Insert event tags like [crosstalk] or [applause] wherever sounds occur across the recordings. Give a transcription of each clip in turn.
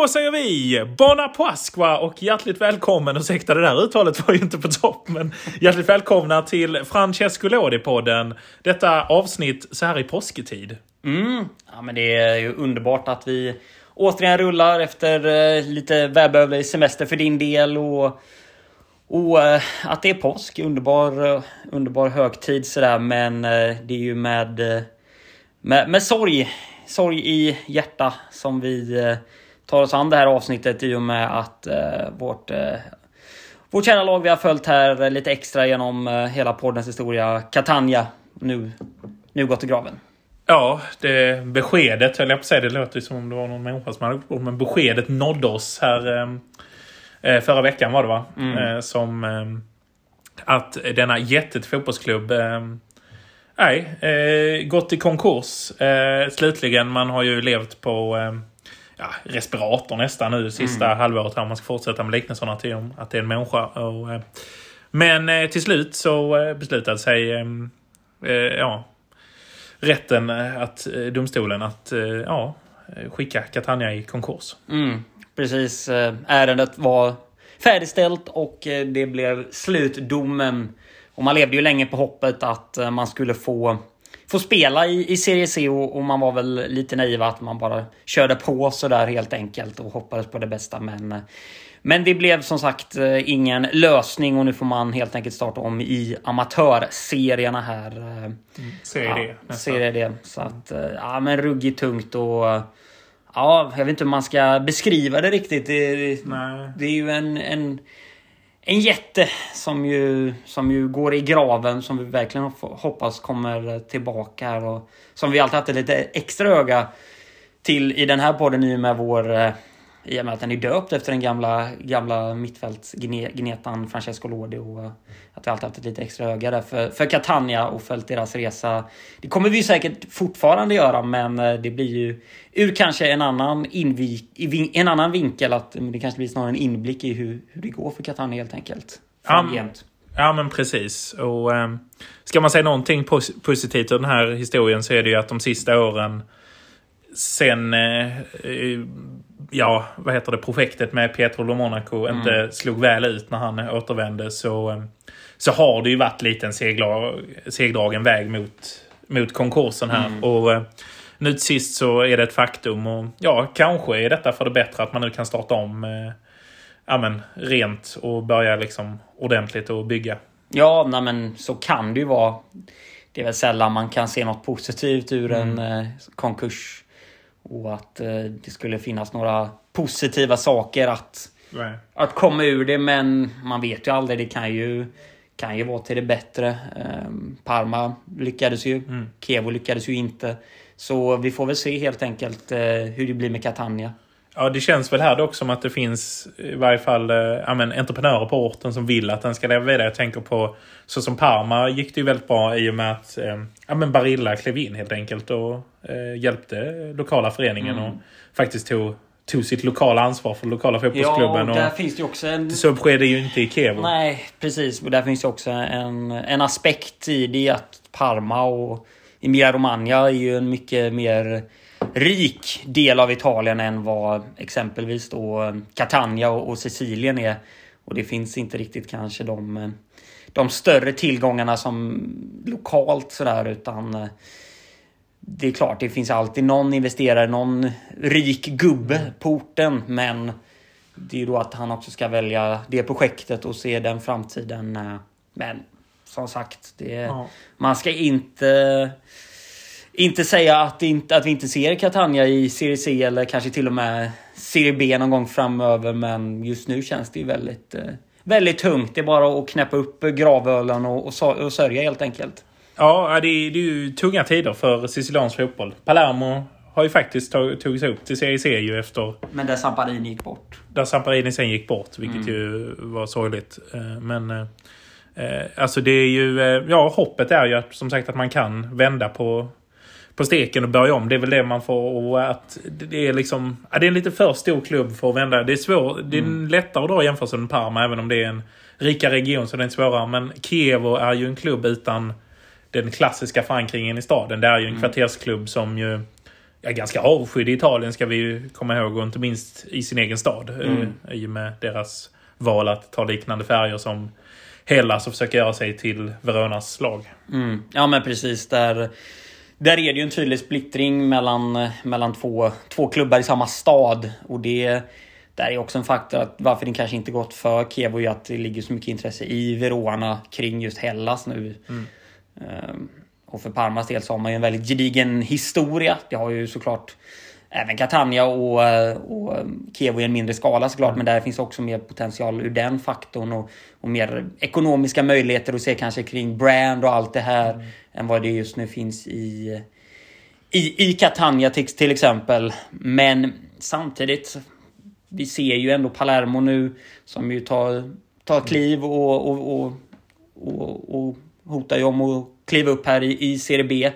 Då säger vi Bona Pasqua och hjärtligt välkommen. Ursäkta det där uttalet var ju inte på topp. Men hjärtligt välkomna till Francesco Lodi-podden. Detta avsnitt så här i påsketid. Mm. Ja, men det är ju underbart att vi återigen rullar efter eh, lite välbehövlig semester för din del. Och, och eh, att det är påsk. Underbar, eh, underbar högtid sådär. Men det är ju med, med, med sorg, sorg i hjärta som vi eh, tar oss an det här avsnittet i och med att eh, vårt, eh, vårt kära lag vi har följt här lite extra genom eh, hela poddens historia, Catania, nu, nu gått i graven. Ja, det beskedet höll jag på att säga. Det låter ju som om det var någon människa som hade gått bort. Men beskedet nådde oss här eh, förra veckan var det va? Eh, som eh, att denna jättet fotbollsklubb Nej, gått i konkurs. Slutligen, man har ju levt på ja, respirator nästan nu sista halvåret här. Om man ska fortsätta med liknelserna till om att det är en människa. Och, eh, men eh, till slut så eh, beslutade sig ja, rätten, att, domstolen, att ja, skicka Catania i konkurs. Mm, precis. Ärendet var färdigställt och det blev slutdomen. Och man levde ju länge på hoppet att man skulle få, få spela i, i Serie C och, och man var väl lite naiv att man bara körde på sådär helt enkelt och hoppades på det bästa. Men, men det blev som sagt eh, ingen lösning och nu får man helt enkelt starta om i amatörserierna här. eh, Serie D. nästan. Serie D. Så att, eh, ja men ruggigt tungt och... Ja, jag vet inte hur man ska beskriva det riktigt. Det, det är ju en, en, en jätte som ju, som ju går i graven som vi verkligen hoppas kommer tillbaka här och som vi alltid haft ett lite extra öga till i den här podden i och med vår eh, i och med att den är döpt efter den gamla, gamla mittfältsgnetan Francesco Lodi och att vi alltid haft ett lite extra öga där för, för Catania och följt deras resa. Det kommer vi säkert fortfarande göra men eh, det blir ju ur kanske en annan, invik, en annan vinkel att det kanske blir snarare en inblick i hur, hur det går för Catania helt enkelt. Framgent. Ja, men precis. Och eh, ska man säga någonting pos- positivt i den här historien så är det ju att de sista åren sen, eh, eh, ja, vad heter det, projektet med Pietro Lo Monaco inte slog väl ut när han återvände så, eh, så har det ju varit lite en segla, segdragen väg mot, mot konkursen här. Och eh, nu till sist så är det ett faktum och ja, kanske är detta för det bättre att man nu kan starta om ja, men, rent och börja liksom ordentligt och bygga. Ja, nej men så kan det ju vara. Det är väl sällan man kan se något positivt ur en eh, konkurs. Och att eh, det skulle finnas några positiva saker att, Nej. att komma ur det. Men man vet ju aldrig. Det kan ju, kan ju vara till det bättre. Eh, Parma lyckades ju. Kevo lyckades ju inte. Så vi får väl se helt enkelt eh, hur det blir med Catania. Ja, det känns väl här dock som att det finns i varje fall eh, men, entreprenörer på orten som vill att den ska leva vidare. Jag tänker på, så som Parma gick det ju väldigt bra i och med att eh, ja, men Barilla klev in helt enkelt och eh, hjälpte lokala föreningen och faktiskt tog, tog sitt lokala ansvar för lokala fotbollsklubben. Ja, där och finns det också en... så skedde ju inte i Kevo. Nej, precis. Och där finns ju också en, en aspekt i det att Parma och Emilia Romagna är ju en mycket mer rik del av Italien än vad exempelvis då Catania och, och Sicilien är. Och det finns inte riktigt kanske de, de större tillgångarna som lokalt sådär utan det är klart, det finns alltid någon investerare, någon rik gubbe på orten. Men det är ju då att han också ska välja det projektet och se den framtiden. eh, Men som sagt, det, Ja. man ska inte inte säga att, inte, att vi inte ser Catania i Serie C eller kanske till och med Serie B någon gång framöver. Men just nu känns det ju väldigt, eh, väldigt tungt. Det är bara att knäppa upp gravölen och, och, och sörja helt enkelt. Ja, det är, det är ju tunga tider för siciliansk fotboll. Palermo har ju faktiskt tag- tagit sig upp till Serie C ju efter Men där Samparini gick bort. Där Samparini sen gick bort, vilket ju var sorgligt. Eh, Men eh, alltså det är ju... Ja, hoppet är ju att, som sagt att man kan vända på, på steken och börja om. Det är väl det man får... Och att det är liksom... Ja, det är en lite för stor klubb för att vända. Det är svårt. Det är lättare att dra jämförelsen med Parma, även om det är en rika region så det är svårare. Men Kievo är ju en klubb utan den klassiska förankringen i staden. Det är ju en kvartersklubb som ju ja, ganska avskydd i Italien ska vi ju komma ihåg. Och inte minst i sin egen stad. Mm. I och med deras val att ta liknande färger som Hellas och försöka göra sig till Veronas lag. Mm. Ja men precis. Där, där är det ju en tydlig splittring mellan, mellan två, två klubbar i samma stad. Och det där är också en faktor att varför det kanske inte gått för Kiev är att det ligger så mycket intresse i Verona kring just Hellas nu. Mm. Um, och för Parmas del så har man ju en väldigt gedigen historia. Det har ju såklart även Catania och, och Kiev i en mindre skala såklart. Men där finns också mer potential ur den faktorn. Och, och mer ekonomiska möjligheter att se kanske kring brand och allt det här. Mm. Än vad det just nu finns i, i, i Catania till, till exempel. Men samtidigt vi ser ju ändå Palermo nu som ju tar, tar kliv och, och, och, och, och hotar ju om att kliva upp här i, i Serie B.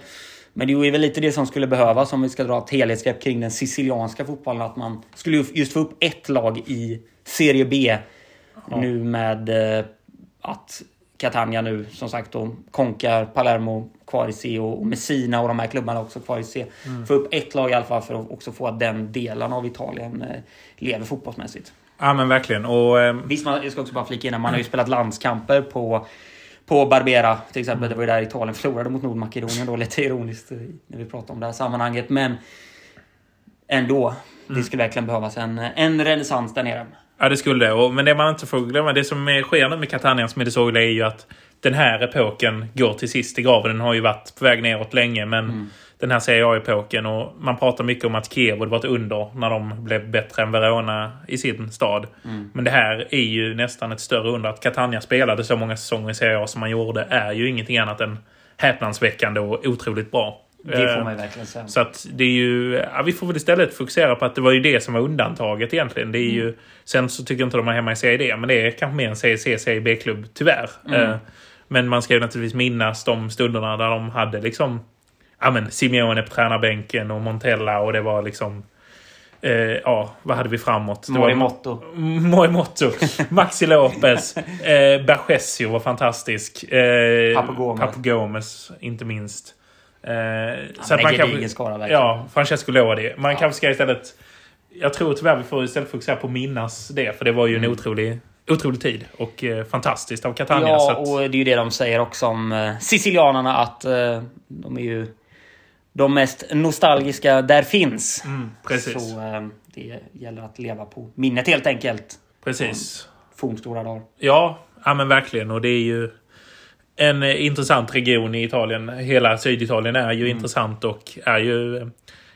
Men det är väl lite det som skulle behövas om vi ska dra ett helhetsgrepp kring den sicilianska fotbollen. Att man skulle just få upp ett lag i Serie B. Ja. Nu med eh, att Catania nu som sagt då konkar Palermo kvar i C och Messina och de här klubbarna också kvar i C. Mm. Få upp ett lag i alla fall för att också få att den delen av Italien eh, lever fotbollsmässigt. Ja men verkligen. Och, eh... Visst, man, jag ska också bara flika in man har ju spelat landskamper på på Barbera till exempel. Det var ju där Italien förlorade mot Nordmakedonien då. Lite ironiskt när vi pratar om det här sammanhanget. Men ändå. Det skulle verkligen behövas en, en renässans där nere. Ja, det skulle det. Men det man inte får glömma, det som sker nu med Catanias Medisoglia är ju att den här epoken går till sist i graven. Den har ju varit på väg neråt länge, men mm. den här Serie A-epoken. Och man pratar mycket om att Kiev var ett under när de blev bättre än Verona i sin stad. Mm. Men det här är ju nästan ett större under. Att Catania spelade så många säsonger i Serie A som man gjorde är ju ingenting annat än häpnadsväckande och otroligt bra. Det får man ju verkligen säga. Så att det är ju... Ja, vi får väl istället fokusera på att det var ju det som var undantaget egentligen. Det är ju, mm. Sen så tycker jag inte de är hemma i Serie D, men det är kanske mer en Serie C, Serie B-klubb, tyvärr. Mm. Men man ska ju naturligtvis minnas de stunderna där de hade liksom... Ja men Simeone på tränarbänken och Montella och det var liksom... Eh, ja, vad hade vi framåt? Morimoto. Morimoto. [laughs] Maxi Lopez. Eh, Bergesio var fantastisk. Eh, Papu Gomez. inte minst. Eh, så att man kan, skara, verkligen. Ja, Francesco Lodi. Man ja. kanske ska istället... Jag tror tyvärr vi får istället fokusera på minnas det. För det var ju mm. en otrolig otrolig tid och eh, fantastiskt av Catania. Ja, att... och det är ju det de säger också om eh, sicilianerna att eh, de är ju de mest nostalgiska där finns. Mm, precis. Så eh, det gäller att leva på minnet helt enkelt. Precis. Fornstora dagar. Ja, ja men verkligen. Och det är ju en eh, intressant region i Italien. Hela Syditalien är ju mm. intressant och är ju eh,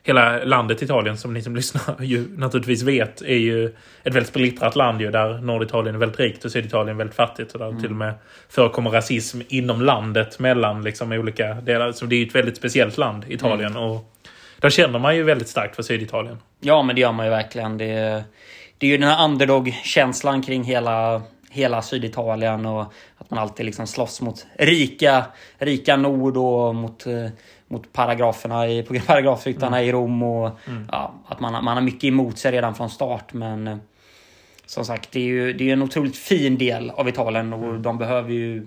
hela landet Italien, som ni som lyssnar [laughs] ju naturligtvis vet, är ju ett väldigt splittrat land ju, där Norditalien är väldigt rikt och Syditalien är väldigt fattigt. Och där mm. till och med förekommer rasism inom landet mellan liksom olika delar. Så det är ju ett väldigt speciellt land, Italien. Mm. Och där känner man ju väldigt starkt för Syditalien. Ja, men det gör man ju verkligen. Det, det är ju den här underdog-känslan kring hela hela Syditalien och att man alltid liksom slåss mot rika, rika nord och mot eh, mot paragraferna i, paragrafryttarna mm. i Rom. Och, mm. ja, att man, man har mycket emot sig redan från start. Men eh, som sagt, det är ju det är en otroligt fin del av Italien och mm. de behöver ju...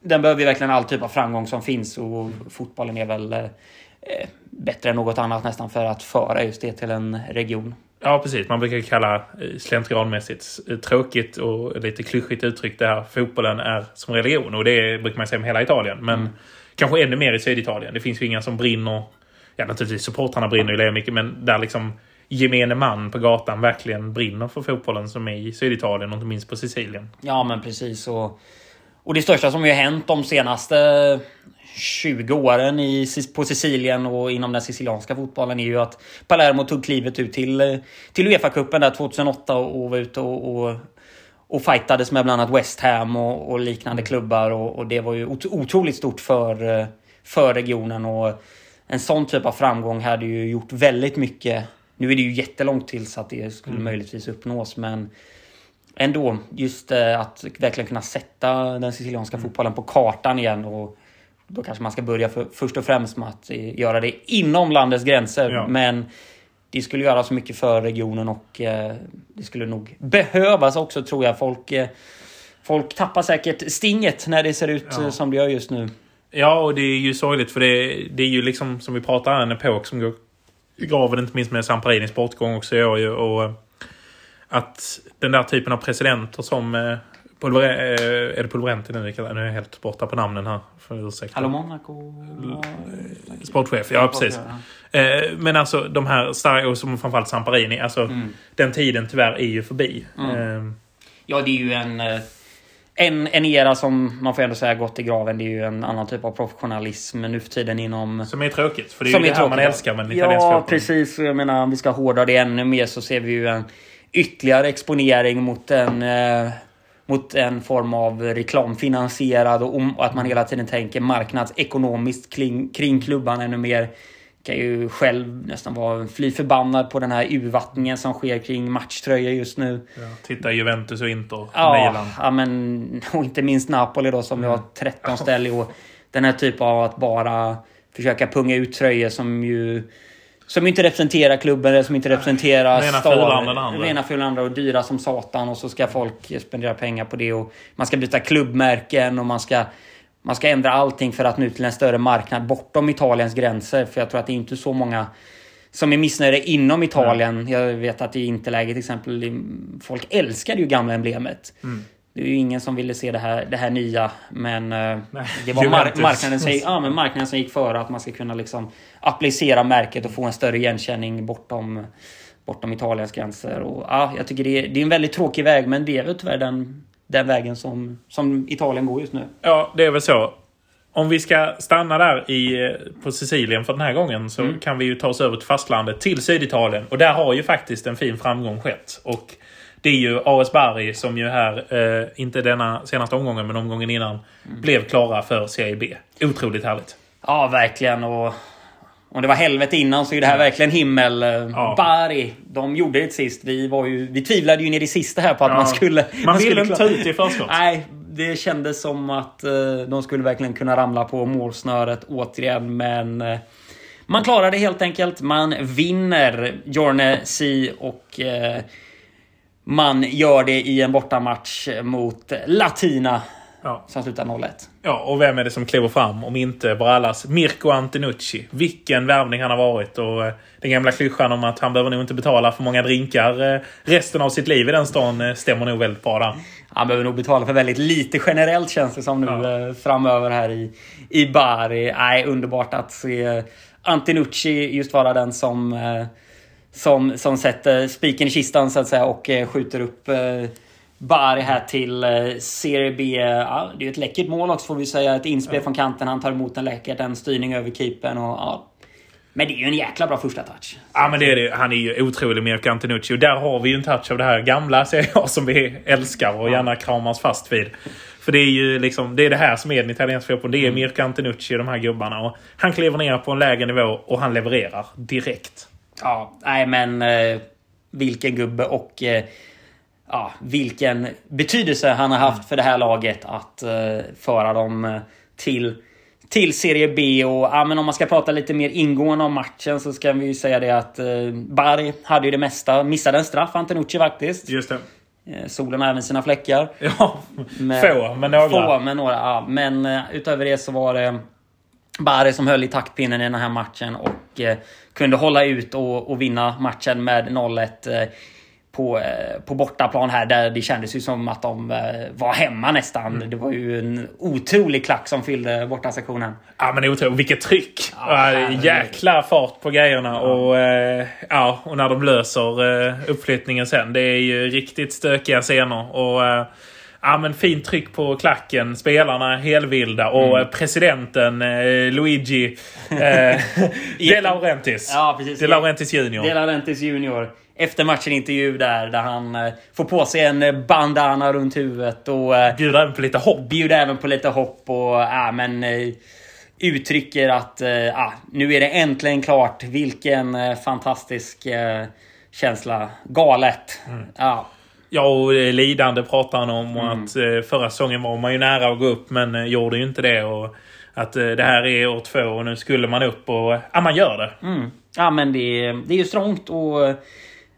Den behöver ju verkligen all typ av framgång som finns och fotbollen är väl eh, bättre än något annat nästan för att föra just det till en region. Ja, precis. Man brukar kalla eh, slentrianmässigt eh, tråkigt och lite klyschigt uttryckt det här. Fotbollen är som religion och det brukar man säga om hela Italien. Men mm. Kanske ännu mer i Syditalien. Det finns ju inga som brinner. Ja, naturligtvis supportrarna brinner ju lika mycket, men där liksom gemene man på gatan verkligen brinner för fotbollen som är i Syditalien och inte minst på Sicilien. Ja, men precis. Och, och det största som ju hänt de senaste 20 åren i, på Sicilien och inom den sicilianska fotbollen är ju att Palermo tog klivet ut till, till Uefa-cupen där 2008 och var ute och, och och fightades med bland annat West Ham och, och liknande klubbar. Och, och, det var ju otroligt stort för, för regionen. Och en sån typ av framgång hade ju gjort väldigt mycket. Nu är det ju jättelångt till så att det skulle mm. möjligtvis uppnås. Men ändå, just eh, att verkligen kunna sätta den sicilianska mm. fotbollen på kartan igen. Och då kanske man ska börja för, först och främst med att göra det inom landets gränser. Ja. Men det skulle göra så mycket för regionen och eh, det skulle nog behövas också tror jag. Folk, eh, folk tappar säkert stinget när det ser ut ja. Eh, som det gör just nu. Ja, och det är ju sorgligt för det, det är ju liksom som vi pratar en epok som går i graven, inte minst med Samparinis bortgång också i år. Och eh, att den där typen av presidenter som... Eh, Pulver, eh, är det Pulverenti nu? Nu är jag helt borta på namnen här. För ursäkta. Hallå Monaco? Sportchef, ja precis. Eh, men alltså de här starka, och som framförallt Samparini. Alltså Mm. den tiden tyvärr är ju förbi. Eh, Ja, det är ju en, en, en era som man får ändå säga gått i graven. Det är ju en annan typ av professionalism nu för tiden inom... som är tråkigt. För det är ju det här man älskar med den italienska Ja, precis. Jag menar, om vi ska hårdra det ännu mer så ser vi ju en ytterligare exponering mot en, eh, mot en form av reklamfinansierad och och att man hela tiden tänker marknadsekonomiskt kring, kring klubban ännu mer. Kan ju själv nästan vara fly förbannad på den här urvattningen som sker kring matchtröjor just nu. Ja, titta Juventus och Inter. Ja, Milan. ja men, [laughs] och inte minst Napoli då som vi har 13 ställ i år. Den här typen av att bara försöka punga ut tröjor som ju som inte representerar klubben eller som inte representerar Rena staden. Rena fulan andra och dyra som satan och så ska folk spendera pengar på det och man ska byta klubbmärken och man ska man ska ändra allting för att nu till en större marknad bortom Italiens gränser. För jag tror att det är inte så många som är missnöjda inom Italien. Jag vet att i Interläge till exempel, folk älskade ju gamla emblemet. Mm. Det är ju ingen som ville se det här, det här nya. Men eh, Nej, det var mar marknaden, som, ja, men marknaden som gick före att man ska kunna liksom applicera märket och få en större igenkänning bortom, bortom Italiens gränser. Och, ja, jag tycker det är, det är en väldigt tråkig väg, men det är väl tyvärr den, den vägen som, som Italien går just nu. Ja, det är väl så. Om vi ska stanna där i, på Sicilien för den här gången så Mm. kan vi ju ta oss över till fastlandet, till Syditalien. Och där har ju faktiskt en fin framgång skett. Och det är ju AS Bari som ju här, eh, inte denna senaste omgången men omgången innan, Mm. blev klara för Serie B. Otroligt härligt. Ja, verkligen. Och om det var helvete innan så är det här verkligen himmel. Ja. Bari, de gjorde det sist. Vi, var ju, vi tvivlade ju ner i sista här på att Ja. man skulle... Man ville skulle inte ta ut i förskott. Nej, det kändes som att eh, de skulle verkligen kunna ramla på målsnöret återigen. Men eh, man klarar det helt enkelt. Man vinner Jorne Si och eh, man gör det i en bortamatch mot Latina Ja. som slutar 0-1. ja, och vem är det som kliver fram om inte Brallas Mirko Antenucci? Vilken värvning han har varit och eh, den gamla klyschan om att han behöver nog inte betala för många drinkar eh, resten av sitt liv i den stan eh, stämmer nog väldigt bra där. Han behöver nog betala för väldigt lite generellt känns det som nu Ja. framöver här i, i Bari. Nej, underbart att se Antinucci just vara den som, som, som sätter spiken i kistan så att säga och eh, skjuter upp eh, Bari här till eh, Serie B. Ja, det är ett läckert mål också får vi säga. Ett inspel från kanten. Han tar emot den läckert. En styrning över keepern och ja. Men det är ju en jäkla bra första touch. Ja, men det är det. Han är ju otrolig, Mirko Antenucci. Och där har vi ju en touch av det här gamla Serie A som vi älskar och gärna kramas fast vid. För det är ju liksom, det är det här som är den italienska fotbollen. Det är Mirko Antenucci och de här gubbarna. Och han kliver ner på en lägre nivå och han levererar direkt. Ja, nej men eh, vilken gubbe och eh, ja, vilken betydelse han har haft för det här laget att eh, föra dem till, till Serie B. Och ja, men om man ska prata lite mer ingående om matchen så ska vi ju säga det att eh, Bari hade ju det mesta. Missade en straff, Antonucci faktiskt. Just det. Solen har även sina fläckar. Ja, [laughs] Men- få, men några. Få, men några. Ja. Men utöver det så var det Bari som höll i taktpinnen i den här matchen och kunde hålla ut och, och vinna matchen med 0-1 eh, på, eh, på bortaplan här där det kändes ju som att de eh, var hemma nästan. Mm. Det var ju en otrolig klack som fyllde bortasektionen. Ja men otroligt. Vilket tryck! Ja, Ja, jäkla fart på grejerna. Och, eh, ja, och när de löser uppflyttningen sen. Det är ju riktigt stökiga scener. Och, ja, men fint tryck på klacken. Spelarna helvilda. Och Mm. presidenten eh, Luigi eh, [laughs] De Laurentiis. Ja, precis. De Laurentiis junior. De Laurentiis Junior. Efter matchen intervju där, där han eh, får på sig en eh, bandana runt huvudet och eh, Bjuder även på lite hopp. bjuder även på lite hopp och ja, men, eh, uttrycker att eh, nu är det äntligen klart. Vilken fantastisk känsla. Galet. Ja, Ja, och eh, lidande pratar han om. Och Mm. att eh, förra säsongen var man ju nära att gå upp men eh, gjorde ju inte det. Och att det här är år två och nu skulle man upp och ja, man gör det. mm. ja men det, är- det är ju strångt och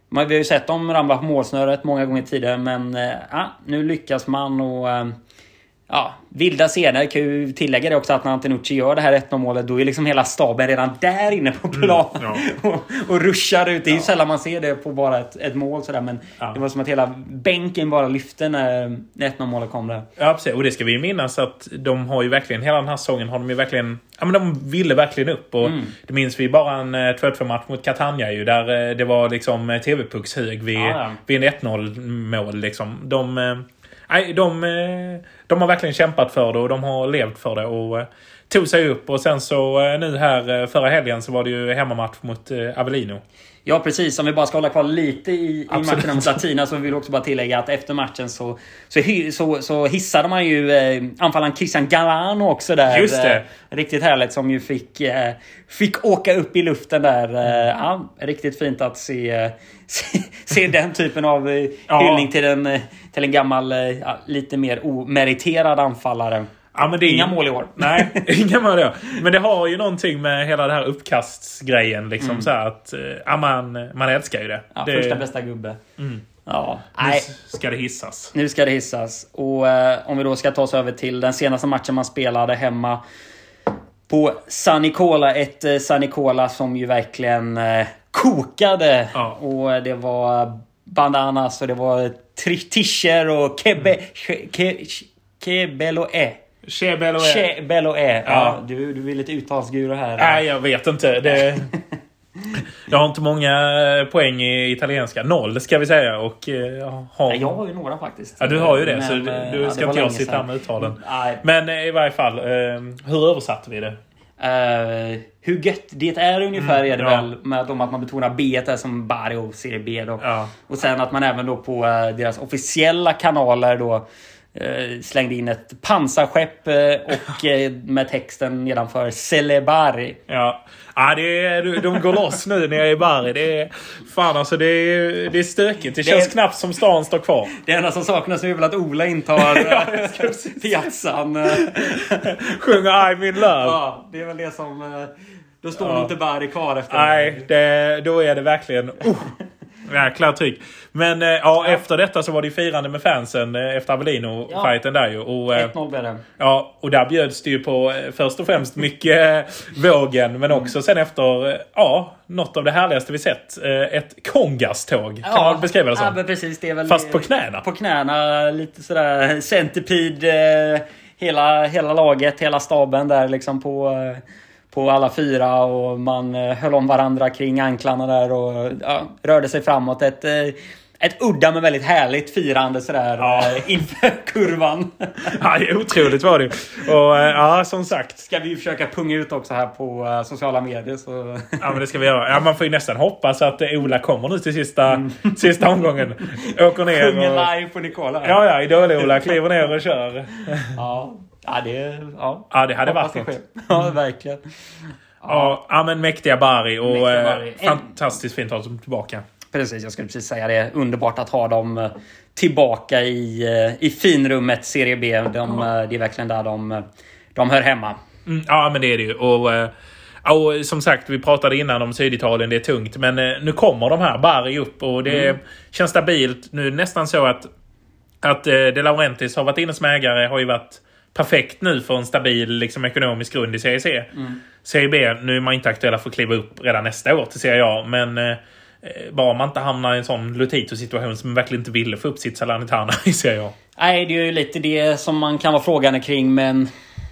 man, vi har ju sett dem ramla på målsnöret många gånger tidigare men ja, nu lyckas man och Ja, vilda scener. Kan ju tillägga det också att när Antenucci gör det här 1-0 målet då är liksom hela staben redan där inne på plan. ja. [laughs] och, och ruschar ut. Det är ju sällan man ser det på bara ett, ett mål sådär men Ja. det var som att hela bänken bara lyfte när, när 1-0 målet kom där. Ja, precis. Och det ska vi minnas att de har ju verkligen, hela den här säsongen har de ju verkligen... Ja, men de ville verkligen upp. Och Mm. Det minns vi bara en eh, 2-2 match mot Catania ju. Där eh, det var liksom eh, TV-puckshög vid, Ja, ja. vid en 1-0 mål liksom. De, eh, nej, de, eh, de har verkligen kämpat för det och de har levt för det. Och eh, tog sig upp. Och sen så eh, nu här förra helgen så var det ju hemmamatch mot Avellino. Ja precis, om vi bara ska hålla kvar lite i, i matchen mot Latina så vill jag också bara tillägga att efter matchen så, så, så, så hissade man ju eh, anfallaren Christian Galano också där. Just det. Eh, riktigt härligt som ju fick, eh, fick åka upp i luften där. Eh, ja, riktigt fint att se, eh, [laughs] se, se den typen av eh, Ja. hyllning till en, eh, till en gammal, ja, lite mer omeriterad anfallare. Ja, men det är Inga mål i år. [laughs] Nej, inga mål i år. Men det har ju någonting med hela det här uppkastsgrejen. Liksom så här att, eh, ja, man, man älskar ju det. Mm. Ja, det Första bästa gubbe. Ja, nu nej. ska det hissas. Nu ska det hissas. Och eh, om vi då ska ta oss över till den senaste matchen man spelade hemma på San Nicola. Ett eh, San Nicola som ju verkligen eh, kokade. Ja. Och eh, det var bandanas och det var tischer och kebe, ke, kebeloe. Chebeloe. Kebeloe. Ja. Ja. du, du är lite uttalsguru här. Nej, jag vet inte. Det... [laughs] Jag har inte många eh, poäng i italienska. Noll ska vi säga. Och eh, jag har... Jag har ju några faktiskt. Ja, du har ju det. Men, så eh, du, ja, du ska inte jag sitta här med uttalen. Nej. Men eh, i varje fall. eh, Hur översatte vi det? Uh, hur gött det är ungefär är det Mm, ja. väl. Med om att man betonar B som Barrio Serie B då. Ja. Och sen att man även då på eh, deras officiella kanaler då eh, slängde in ett pansarskepp eh, och eh, med texten nedanför Celebari. Ja, ja det är, de går loss nu nere i Bari. Det är, fan alltså, det är, det är stökigt. Det känns Det- knappt som stan står kvar. Det enda som saknas nu är väl att Ola intar [laughs] eh, piazzan. eh. [laughs] Sjunger I'm in love. Ja, det är väl det som... eh, Då står Ja. nog inte Bari kvar efter Nej, det, då är det verkligen... Uh, jäkla tryck. Men eh, ja, efter detta så var det ju firande med fansen eh, efter Avellino-fighten där ju. Och, eh, 1-0 blev det. Ja, och där bjöds det ju på först och främst mycket vågen. Men också sen efter, ja, något av det härligaste vi sett. Ett Kongas-tåg kan man beskriva det som. Ja, precis. Det är väl Fast på knäna. På knäna. Lite sådär centipede. Eh, hela, hela laget, hela staben där liksom på, eh, på alla fyra. Och man eh, höll om varandra kring anklarna där och ja, rörde sig framåt. Ett, eh, ett udda men väldigt härligt firande sådär Ja. eh, inför [laughs] kurvan. Ja, otroligt var det. Och ja, som sagt. Ska vi försöka punga ut också här på sociala medier. Så... Ja, men det ska vi göra. Ja, man får ju nästan hoppas att Ola kommer nu till sista, [laughs] sista omgången. Åker ner Sjunger och... live på Nicola. Ja, ja, Idol-Ola kliver ner och kör. ja. Ja det... Ja, Ja, det hade Hoppas varit något. [laughs] Ja, verkligen. Ja, ja, men mäktiga Bari och Mäktiga eh, Bari. fantastiskt fint att ha dem tillbaka. Precis, jag skulle precis säga det. Underbart att ha dem eh, tillbaka i, eh, i finrummet Serie B. De, eh, Det är verkligen där de, de hör hemma. Mm, ja, men det är det ju. Och, och som sagt, vi pratade innan om Syditalien, det är tungt. Men nu kommer de här Bari upp och det Mm. känns stabilt. Nu är det nästan så att, att De Laurentiis har varit inne som ägare, har ju varit perfekt nu för en stabil liksom, ekonomisk grund i Serie C. Mm. Serie B, nu är man inte aktuella för att kliva upp redan nästa år till Serie A, men eh, eh, bara man inte hamnar i en sån Lutito-situation som verkligen inte ville få upp sitt Salernitana i Serie A. Nej, det är ju lite det som man kan vara frågande kring, men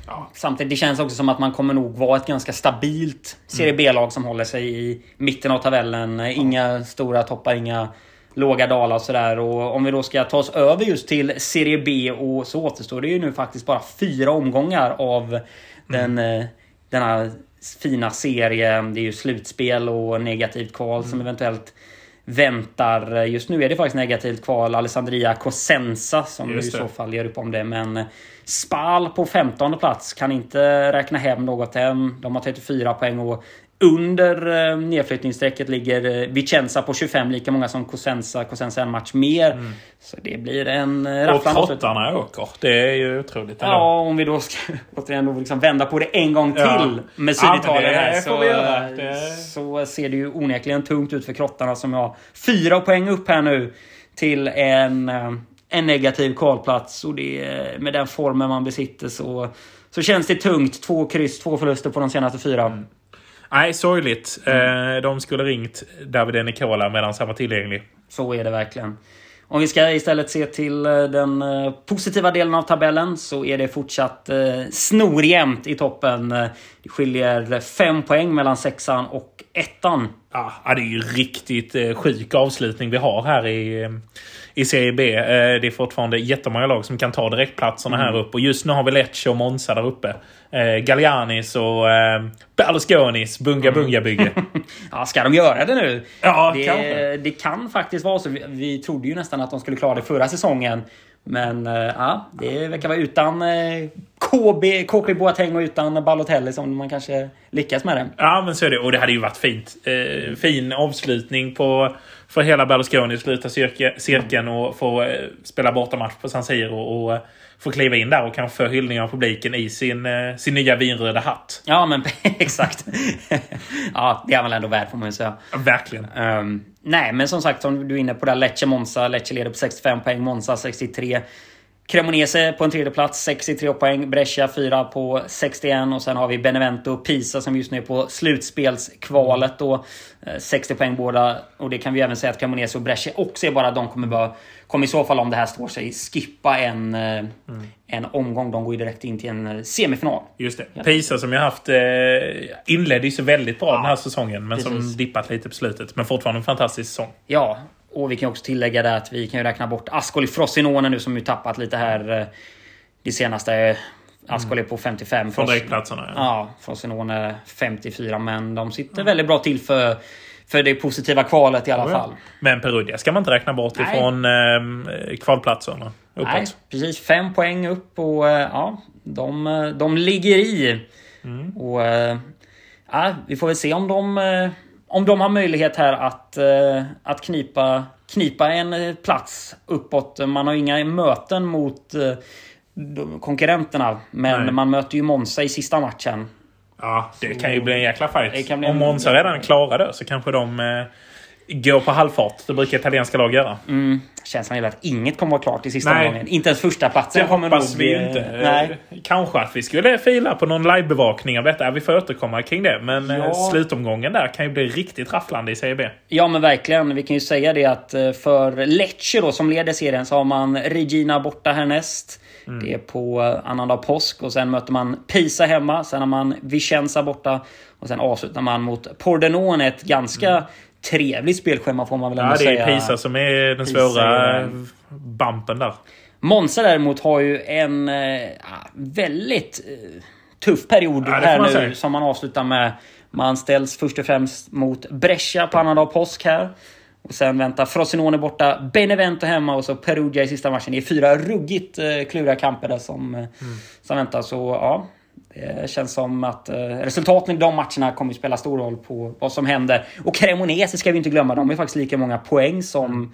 Ja. samtidigt det känns också som att man kommer nog vara ett ganska stabilt Serie B-lag som håller sig i mitten av tabellen. Inga stora toppar, inga låga dalar och sådär. Och om vi då ska ta oss över just till Serie B och så återstår det ju nu faktiskt bara fyra omgångar av den, eh, denna fina serie. Det är ju slutspel och negativt kval som eventuellt väntar. Just nu är det faktiskt negativt kval. Alessandria Cosenza som i så fall gör upp om det. Men Spal på 15 plats kan inte räkna hem något än. De har 34 poäng och under eh, nedflyttningsstrecket ligger eh, Vicenza på 25, lika många som Cosenza. Cosenza en match mer. Så det blir en eh, Och rafflande avslutning. trottarna åker. Det är ju otroligt ändå. Ja, om vi då ska [laughs] återigen då liksom vända på det en gång till Ja. med Ja, Syditalien det här så, eh, Det- så ser det ju onekligen tungt ut för krottarna som har fyra poäng upp här nu till en, eh, en negativ kvalplats. Och det, med den formen man besitter så, så känns det tungt. Två kryss, två förluster på de senaste fyra. Mm. Nej, sorgligt. Mm. De skulle ringt David Nicola medan han var tillgänglig. Så är det verkligen. Om vi ska istället se till eh, den eh, positiva delen av tabellen så är det fortsatt eh, snorjämnt i toppen. Det skiljer fem poäng mellan sexan och ettan. Ja, det är ju riktigt sjuk avslutning vi har här i, i Serie B. Det är fortfarande jättemånga lag som kan ta direktplatserna mm. här uppe. Och just nu har vi Lecce och Monza där uppe. Gallianis och Berlusconis Bunga Bunga-bygge. [laughs] ja, ska de göra det nu? Ja, det, kanske. Det kan faktiskt vara så. Vi, vi trodde ju nästan att de skulle klara det förra säsongen. Men uh, ja, det verkar vara utan eh, uh, KB, KP Boateng och utan Balotelli som man kanske lyckas med det. Ja, men så är det. Och det hade ju varit fint. Uh, fin avslutning på för hela Berlusconi sluta cirkeln och få spela bortamatch på San Siro. Och, få kliva in där och kanske få hyllningar av publiken i sin, eh, sin nya vinröda hatt. Ja, men [laughs] exakt. ja, det är väl ändå värd får man ju säga. Ja, verkligen. Um, nej, men som sagt, som du är inne på där. Lecce Monza. Lecce leder på 65 poäng, Monza 63. Cremonese på en tredje plats 63 poäng. Brescia 4 på 61. Och sen har vi Benevento och Pisa som just nu är på slutspelskvalet. 60 eh, poäng båda. Och det kan vi även säga att Cremonese och Brescia också är bara de kommer bara kommer i så fall, om det här står sig, skippa en, eh, mm. en omgång. De går ju direkt in till en eh, semifinal. Just det. Pisa som jag haft inledde ju så väldigt bra ja, den här säsongen. Men precis. som dippat lite på slutet. Men fortfarande en fantastisk säsong. Ja, och vi kan också tillägga det att vi kan ju räkna bort Ascoli Frosinone nu som ju tappat lite här det senaste. Ascoli på 55. Från direktplatserna. Ja, ja Frosinone 54. Men de sitter mm. väldigt bra till för för det positiva kvalet i alla fall. Men Perugia ska man inte räkna bort Nej. ifrån eh, kvalplatserna. Uppåt. Nej, precis. Fem poäng upp och eh, ja, de, eh, de ligger i. Mm. Och eh, ja, Vi får väl se om de, eh, om de har möjlighet här att, eh, att knipa, knipa en plats uppåt. Man har inga möten mot konkurrenterna. Men Nej. man möter ju Monza i sista matchen. Ja, det kan ju bli en jäkla fight. Om Monza redan klarar det så kanske de eh, går på halvfart. Det brukar italienska lag göra. Mm. Känslan är väl att inget kommer vara klart i sista omgången. Inte ens första platsen Det hoppas nog, vi inte. Eh, nej. Kanske att vi skulle fila på någon livebevakning av detta. Vi får återkomma kring det. Men eh, ja. slutomgången där kan ju bli riktigt rafflande i CB. Ja men verkligen. Vi kan ju säga det att eh, för Lecce då som leder serien så har man Regina borta härnäst. Mm. Det är på annandag påsk och sen möter man Pisa hemma. Sen har man Vicenza borta. Och sen avslutar man mot Pordenone. Ett ganska mm. Trevligt spelschema får man väl ändå säga. Ja, det är Pisa som är den Pisa svåra är... bumpen där. Monza däremot har ju en äh, väldigt äh, tuff period ja, här nu säga. som man avslutar med. Man ställs först och främst mot Brescia på annandag påsk här. Och sen väntar Frosinone borta, Benevento hemma och så Perugia i sista matchen. Det är fyra ruggigt eh, kluriga kamper där som, eh, mm. som väntar. Så ja, det känns som att eh, resultaten i de matcherna kommer att spela stor roll på vad som händer. Och Cremonese ska vi inte glömma, de har faktiskt lika många poäng som mm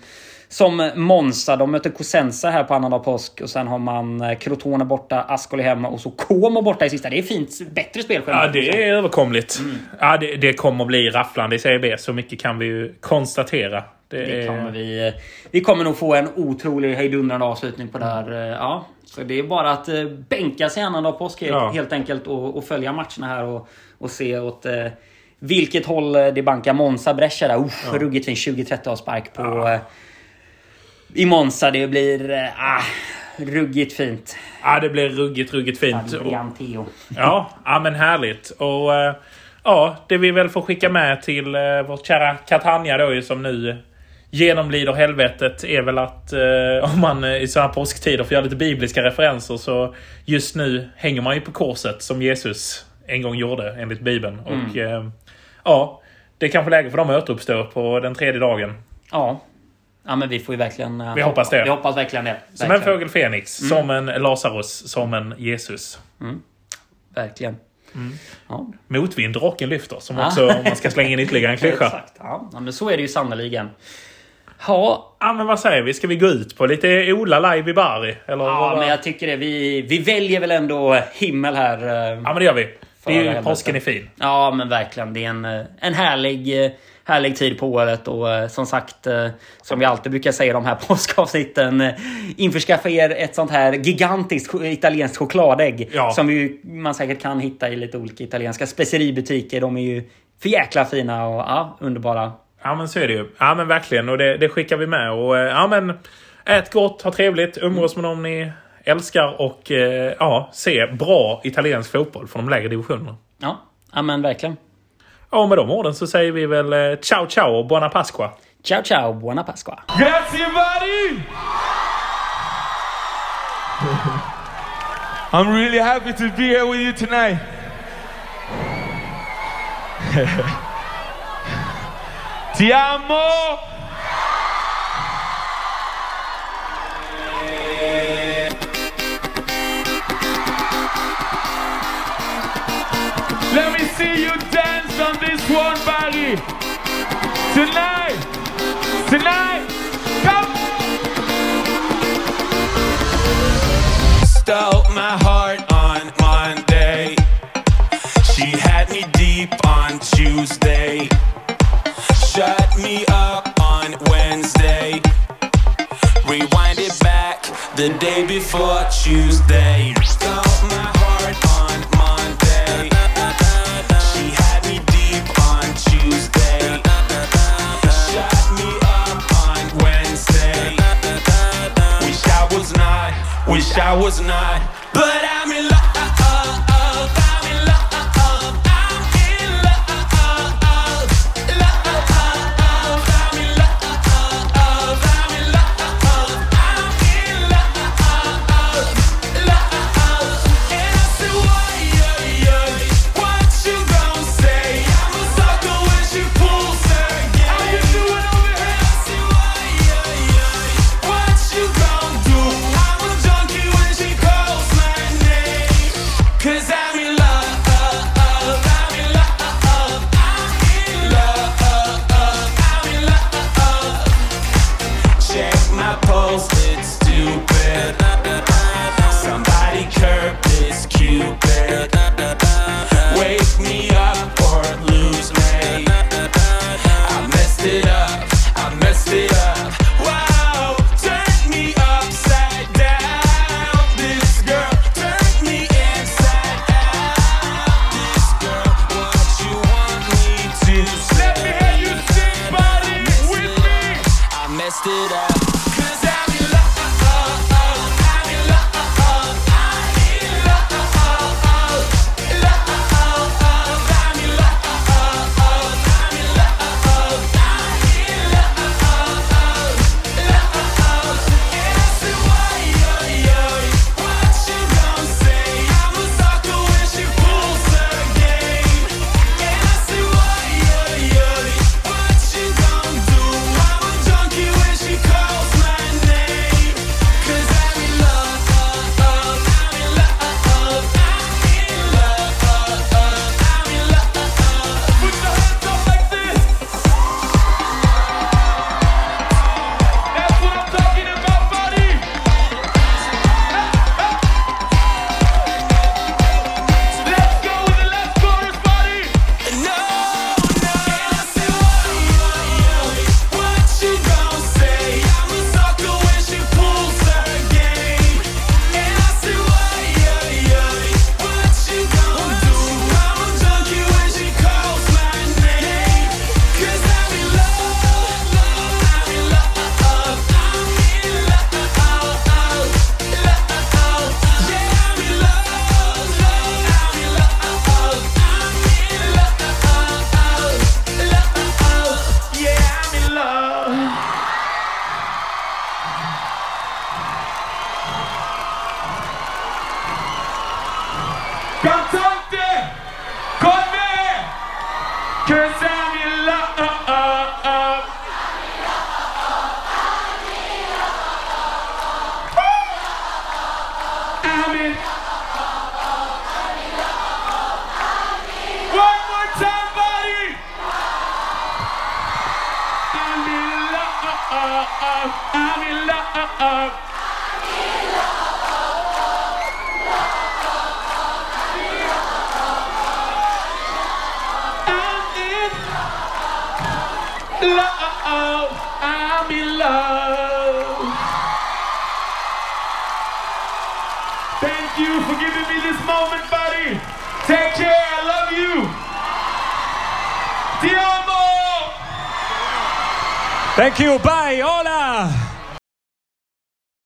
som Monza. De möter Cosenza här på annandag påsk. Och sen har man eh, Crotone borta, Ascoli hemma och så Como borta i sista. Det är fint. Bättre spelschema. Ja, det är överkomligt. Mm. Ja, det, det kommer att bli rafflande i Serie B. Så mycket kan vi ju konstatera. Det, det kommer vi. Vi kommer nog få en otrolig hejdundrande avslutning på det här. Eh, ja, så det är bara att eh, bänka sig annandag påsk ja. helt enkelt och, och, följa matcherna här och, och se åt vilket håll det bankar. Monza, Brescia där. Uff, ja. ruggigt fin 20-30 avspark på ja i Monza. Det blir äh, ruggigt fint. Ja, det blir ruggigt, ruggigt fint. Ja, ja, men härligt. Och äh, ja, det vi väl får skicka med till äh, vårt kära Catania då som nu genomlider helvetet är väl att eh, om man i sådana här påsktider får göra lite bibliska referenser så just nu hänger man ju på korset som Jesus en gång gjorde enligt Bibeln. Mm. Och eh, ja, det är kanske läge för dem att återuppstå på den tredje dagen. Ja, Ja, men vi får ju verkligen... Eh, vi hoppas det. Vi hoppas verkligen det. Som en fågel Fenix, mm. som en Lazarus, som en Jesus. Mm. Verkligen. Mm. Ja. Motvind, rocken lyfter. Som också, om man ska slänga in ytterligare en [laughs] klyscha. Exakt. Ja. men så är det ju sannerligen. Ja. ja, men vad säger vi? Ska vi gå ut på lite Ola live i Bari? Eller ja, men jag tycker det. Vi, vi väljer väl ändå himmel här. Eh. Ja, men det gör vi. Det är ju, påsken är fin. Ja, men verkligen. Det är en, eh, en härlig, eh, härlig tid på året och som sagt, som vi alltid brukar säga i de här [laughs] påskavsnitten, införskaffa er ett sånt här gigantiskt italienskt chokladägg Ja. som ju, man säkert kan hitta i lite olika italienska speceributiker. De är ju för jäkla fina och ja, underbara. Ja men så är det ju. Ja men verkligen och det, det skickar vi med. Och eh, ja men ät gott, ha trevligt, umgås med någon ni älskar och eh, ja, se bra italiensk fotboll från de lägre divisionerna. Ja, ja men verkligen. Ja, och med de orden så säger vi väl eh, ciao ciao och buona pasqua. Ciao ciao, buona pasqua. Grazie, buddy! I'm really happy to be here with you tonight. [laughs] Ti amo! Let me see you dance on this one body. Tonight! Tonight! Come! stole my Tuesday. Stole my heart on Monday. She had me deep on Tuesday. Shut me up on Wednesday. Wish I was not, wish I was not. But I'm in love, in love. Love, this moment, buddy. Take care. I love you. Ti amo. Thank you, bye, hola!